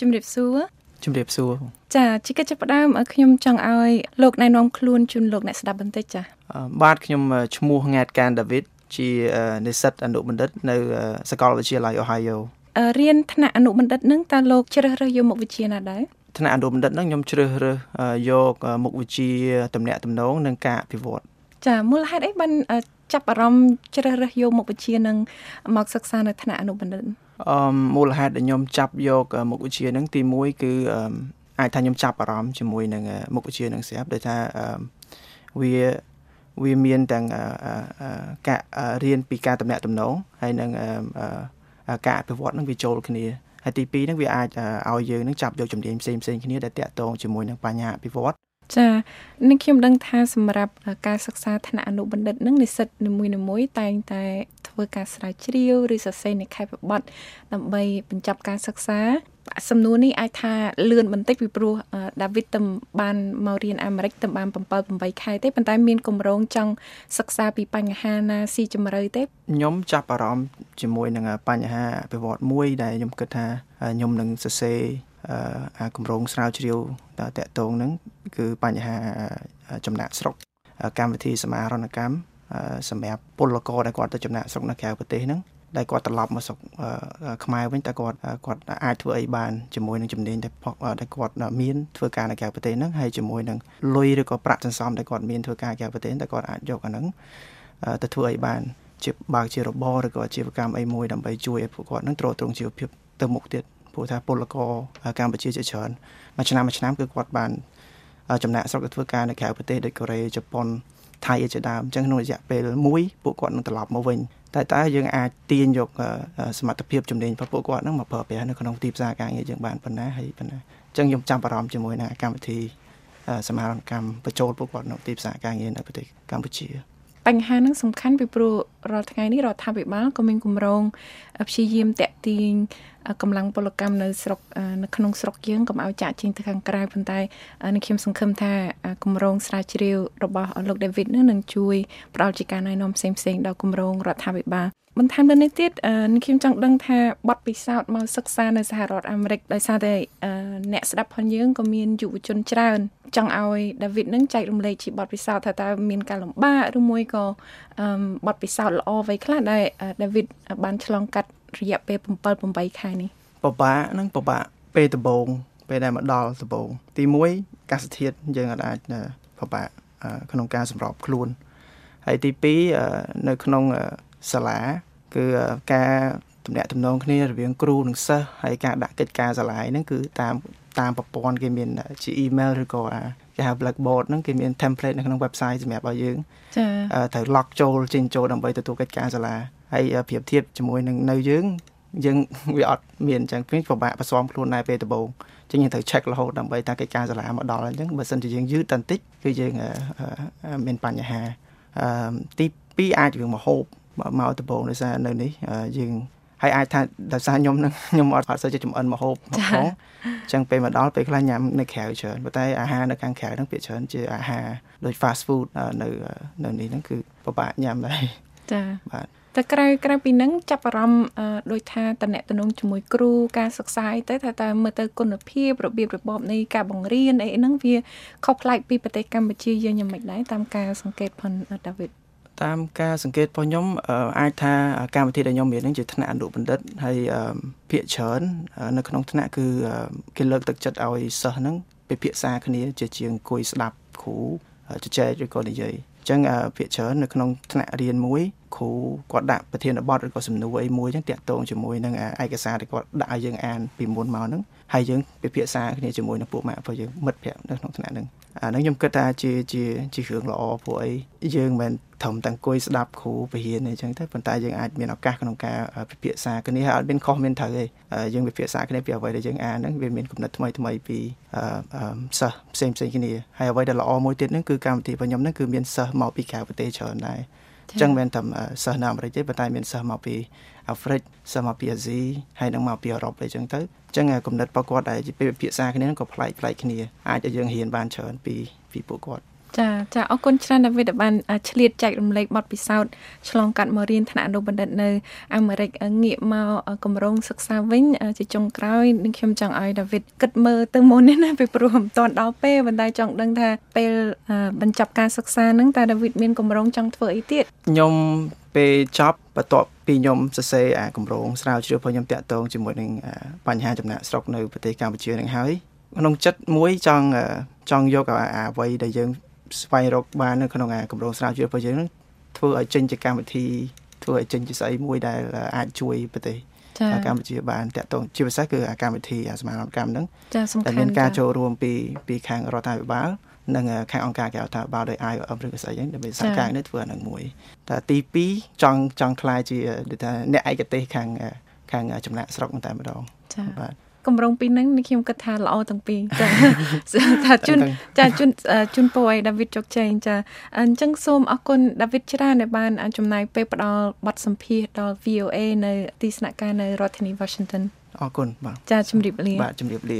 ជំរាបសួរជំរាបសួរចាជាកិច្ចចាប់ផ្ដើមខ្ញុំចង់ឲ្យលោកណែនាំខ្លួនជូនលោកអ្នកស្ដាប់បន្តិចចាបាទខ្ញុំឈ្មោះង៉ែតកានដាវីតជានិស្សិតអនុបណ្ឌិតនៅសាកលវិទ្យាល័យ Ohio រៀនថ្នាក់អនុបណ្ឌិតនឹងតើលោកជ្រើសរើសយកមុខវិជ្ជាណាដែរថ្នាក់អនុបណ្ឌិតនឹងខ្ញុំជ្រើសរើសយកមុខវិជ្ជាតំណាក់តំណងនិងការអភិវឌ្ឍចាមូលហេតុអីបានចាប់អារម្មណ៍ជ្រើសរើសយកមុខវិជ្ជានឹងមកសិក្សានៅថ្នាក់អនុបណ្ឌិត អឺមូលហេតុដែលខ្ញុំចាប់យកមុខវិជ្ជានឹងទី1គឺអាចថាខ្ញុំចាប់អារម្មណ៍ជាមួយនឹងមុខវិជ្ជានឹងស្រាប់ដោយថាវាវាមានទាំងការរៀនពីការតំណាក់តំណងហើយនឹងការអភិវឌ្ឍនឹងវាចូលគ្នាហើយទី2ហ្នឹងវាអាចឲ្យយើងនឹងចាប់យកជំនាញផ្សេងផ្សេងគ្នាដែលតាក់ទងជាមួយនឹងបញ្ហាអភិវឌ្ឍចានឹងខ្ញុំដឹងថាសម្រាប់ការសិក្សាថ្នាក់អនុបណ្ឌិតនឹងនិស្សិតនីមួយៗតែងតែ ធ្វើការស្រាវជ្រាវឬសរសេរនិក្ខេបបទដើម្បីបញ្ចប់ការសិក្សាសំណួរនេះអាចថាលឿនបន្តិចពីព្រោះដាវីតទៅបានមករៀនអាមេរិកទៅបាន7 8ខែទេប៉ុន្តែមានគម្រោងចង់សិក្សាពីបញ្ហាណាស៊ីជម្រៅទេខ្ញុំចាប់អារម្មណ៍ជាមួយនឹងបញ្ហាអភិវឌ្ឍមួយដែលខ្ញុំគិតថាខ្ញុំនឹងសរសេរអាគម្រោងស្រាវជ្រាវតកតងហ្នឹងគឺបញ្ហាចំណាក់ស្រុកកម្មវិធីសមាហរណកម្ម សម្រាប់ពលករដែលគាត់ទៅចំណាក់ស្រុកនៅក្រៅប្រទេសហ្នឹងដែលគាត់ត្រឡប់មកស្រុកខ្មែរវិញតើគាត់គាត់អាចធ្វើអីបានជាមួយនឹងជំនាញដែលដែលគាត់មានធ្វើការនៅក្រៅប្រទេសហ្នឹងហើយជាមួយនឹងលុយឬក៏ប្រាក់សន្សំដែលគាត់មានធ្វើការក្រៅប្រទេសតែគាត់អាចយកអាហ្នឹងទៅធ្វើអីបានជាបើកជារបរឬក៏អាជីវកម្មអីមួយដើម្បីជួយឲ្យពួកគាត់នឹងទ្រទ្រង់ជីវភាពទៅមុខទៀតព្រោះថាពលករកម្ពុជាជាច្រើនមួយឆ្នាំមួយឆ្នាំគឺគាត់បានចំណាក់ស្រុកទៅធ្វើការនៅក្រៅប្រទេសដូចកូរ៉េជប៉ុន ថៃជាដើមអញ្ចឹងក្នុងរយៈពេលមួយពួកគាត់នឹងត្រឡប់មកវិញតែតើយើងអាចទាញយកសមត្ថភាពជំនាញរបស់ពួកគាត់ហ្នឹងមកប្រើប្រាស់នៅក្នុងទីផ្សារការងារយើងបានប៉ុណ្ណាហើយប៉ុណ្ណាអញ្ចឹងខ្ញុំចាប់អារម្មណ៍ជាមួយនឹងកម្មវិធីសមាហរណកម្មបញ្ចូលពួកគាត់នៅទីផ្សារការងារនៅប្រទេសកម្ពុជា បញ្ហានឹងសំខាន់ពីព្រោះរាល់ថ្ងៃនេះរដ្ឋាភិបាលក៏មានគម្រោងព្យាយាមតាក់ទាញកម្លាំងពលកម្មនៅស្រុកនៅក្នុងស្រុកយើងកុំឲ្យចាក់ចេញទៅខាងក្រៅប៉ុន្តែនឹងខ្ញុំសង្ឃឹមថាគម្រោងស្រាវជ្រាវរបស់លោក David នឹងជួយផ្ដល់ជាការណែនាំផ្សេងៗដល់គម្រោងរដ្ឋាភិបាល បន្ថែមទៅនេះទៀតខ្ញុំចង់ដឹងថាបទពិសោធន៍មកសិក្សានៅសហរដ្ឋអាមេរិកដោយសារតែអ្នកស្ដាប់ផងយើងក៏មានយុវជនច្រើន ចង់ឲ្យដាវីតនឹងចែករំលែកជាបទពិសោធន៍ថាតើមានការលំបាកឬមួយក៏បទពិសោធន៍ល្អអ្វីខ្លះដែលដាវីតបានឆ្លងកាត់រយៈពេល7 8ខែនេះពិបាកនឹងពិបាកពេលដំបូងពេលដែលមកដល់ដំបូងទី1កាសធាតុយើងអាចពិបាកក្នុងការសម្របខ្លួនហើយទី2នៅក្នុង សាលា គឺការទំនាក់ទំនងគ្នារវាងគ្រូនិងសិស្សហើយការដាក់កិច្ចការសាលាហ្នឹងគឺតាមតាមប្រព័ន្ធគេមានជា email ឬក៏គេហៅ blackboard ហ្នឹងគេមាន template នៅក្នុង website សម្រាប់ឲ្យយើងចាត្រូវ log ចូលចេញចូលដើម្បីទទួលកិច្ចការសាលាហើយប្រៀបធៀបជាមួយនឹងនៅយើងយើងវាអត់មានអញ្ចឹងពេលពិបាកបន្សំខ្លួនដែរពេលដំបូងអញ្ចឹងយើងត្រូវ check រហូតដើម្បីតាកិច្ចការសាលាមកដល់អញ្ចឹងបើសិនជាយើងយឺតបន្តិចគឺយើងមានបញ្ហាទី2អាចរឿងមហូប មកដំបូងដោយសារនៅនេះយើងហើយអាចថាដោយសារខ្ញុំនឹងខ្ញុំអត់អត់សូវជាចំអិនមកហូបមកផងអញ្ចឹងពេលមកដល់ពេលខ្លះញ៉ាំនៅក្រៅច្រើនប៉ុន្តែអាហារនៅខាងក្រៅហ្នឹងភាគច្រើនជាអាហារដូច fast food នៅនៅនេះហ្នឹងគឺពិបាកញ៉ាំដែរចាបាទតែក្រៅក្រៅពីហ្នឹងចាប់អារម្មណ៍ដូចថាតំណែងជាមួយគ្រូការសិក្សាអីទៅថាតើមើលទៅគុណភាពរបៀបរបបនៃការបង្រៀនអីហ្នឹងវាខុសប្លែកពីប្រទេសកម្ពុជាយើងយ៉ាងម៉េចដែរតាមការសង្កេតផុនដាវីត តាមការសង្កេតរបស់ខ្ញុំអាចថាកម្មវិធីដែលខ្ញុំមាននឹងជាថ្នាក់អនុបណ្ឌិតហើយភាគច្រើននៅក្នុងថ្នាក់គឺគេលើកទឹកចិត្តឲ្យសិស្សហ្នឹងពិភាក្សាគ្នាជាជាងអង្គុយស្ដាប់គ្រូជជែកឬក៏និយាយអញ្ចឹងភាគច្រើននៅក្នុងថ្នាក់រៀនមួយគ្រូគាត់ដាក់ប្រធានបទឬក៏សំណួរអីមួយអញ្ចឹងតាក់ទងជាមួយនឹងឯកសារដែលគាត់ដាក់ឲ្យយើងអានពីមុនមកហ្នឹងហើយយើងពិភាក្សាគ្នាជាមួយនឹងពួកម៉ាក់របស់យើងមិត្តភ័ក្តិនៅក្នុងថ្នាក់ហ្នឹងអាហ្នឹងខ្ញុំគិតថាជាជាជារឿងល្អព្រោះអីយើងមិនត្រឹមតែអង្គុយស្ដាប់គ្រូបរិញ្ញាអញ្ចឹងទេប៉ុន្តែយើងអាចមានឱកាសក្នុងការពិភាក្សាគ្នាហើយអត់មានខុសមានត្រូវទេយើងពិភាក្សាគ្នាពីអ្វីដែលយើងអានហ្នឹងវាមានគំនិតថ្មីថ្មីពីសិស្សផ្សេងផ្សេងគ្នាហើយអ្វីដែលល្អមួយទៀតហ្នឹងគឺកម្មវិធីរបស់ខ្ញុំហ្នឹងគឺមានសិស្សមកពីក្រៅប្រទេសច្រើនដែរ អញ្ចឹងមិនតែសិស្សនៅអាមេរិកទេប៉ុន្តែមានសិស្សមកពីអាហ្វ្រិកសិស្សមកពីអាស៊ីហើយនឹងមកពីអឺរ៉ុបអីចឹងទៅអញ្ចឹងគំនិតរបស់គាត់ដែលពេលពិភាក្សាគ្នាក៏ប្លែកប្លែកគ្នាអាចឲ្យយើងរៀនបានច្រើនពីពីពួកគាត់ ចាចាអរគុណច្រើនដាវីតដែលបានឆ្លៀតចែករំលែកបទពិសោធន៍ឆ្លងកាត់មករៀនថ្នាក់អនុបណ្ឌិតនៅអាមេរិកងាកមកគម្រោងសិក្សាវិញជាចុងក្រោយនឹងខ្ញុំចង់ឲ្យដាវីតគិតមើលទៅមុននេះណាពីព្រោះមិនទាន់ដល់ពេលប៉ុន្តែចង់ដឹងថាពេលបញ្ចប់ការសិក្សាហ្នឹងតើដាវីតមានគម្រោងចង់ធ្វើអីទៀតខ្ញុំពេលចប់បន្ទាប់ពីខ្ញុំសរសេរអាគម្រោងស្រាវជ្រាវរបស់ខ្ញុំតាក់ទងជាមួយនឹងបញ្ហាចំណាក់ស្រុកនៅប្រទេសកម្ពុជានឹងហើយក្នុងចិត្តមួយចង់ចង់យកអ្វីដែលយើង ស្វែងរកបាននៅក្នុងអាគម្រោងស្រាវជ្រាវរបស់យើងនឹងធ្វើឲ្យចេញជាកម្មវិធីធ្វើឲ្យចេញជាស្អីមួយដែលអាចជួយប្រទេសកម្ពុជាបានតាក់ទងជាពិសេសគឺអាកម្មវិធីអាសមាគមកម្មហ្នឹងចាសំខាន់មានការចូលរួមពីពីខាងរដ្ឋាភិបាលនិងខាងអង្គការក្រៅរដ្ឋាភិបាលដោយ IOM ឬក៏ស្អីហ្នឹងដើម្បីសហការនេះធ្វើអានឹងមួយតែទី2ចង់ចង់ខ្លាយជាថាអ្នកឯកទេសខាងខាងចំណាក់ស្រុកតែម្ដងចាបាទ កម្រងពីរហ្នឹងខ្ញុំគិតថាល្អទាំងពីរចាថាជូនចាជូនជូនពរឲ្យដាវីតជោគជ័យចាអញ្ចឹងសូមអរគុណដាវីតច្រើនដែលបានចំណាយពេលផ្ដល់បទសម្ភាសន៍ដល់ VOA នៅទីស្នាក់ការនៅរដ្ឋធានី Washington អរគុណបាទចាជំរាបលាបាទជំរាបលា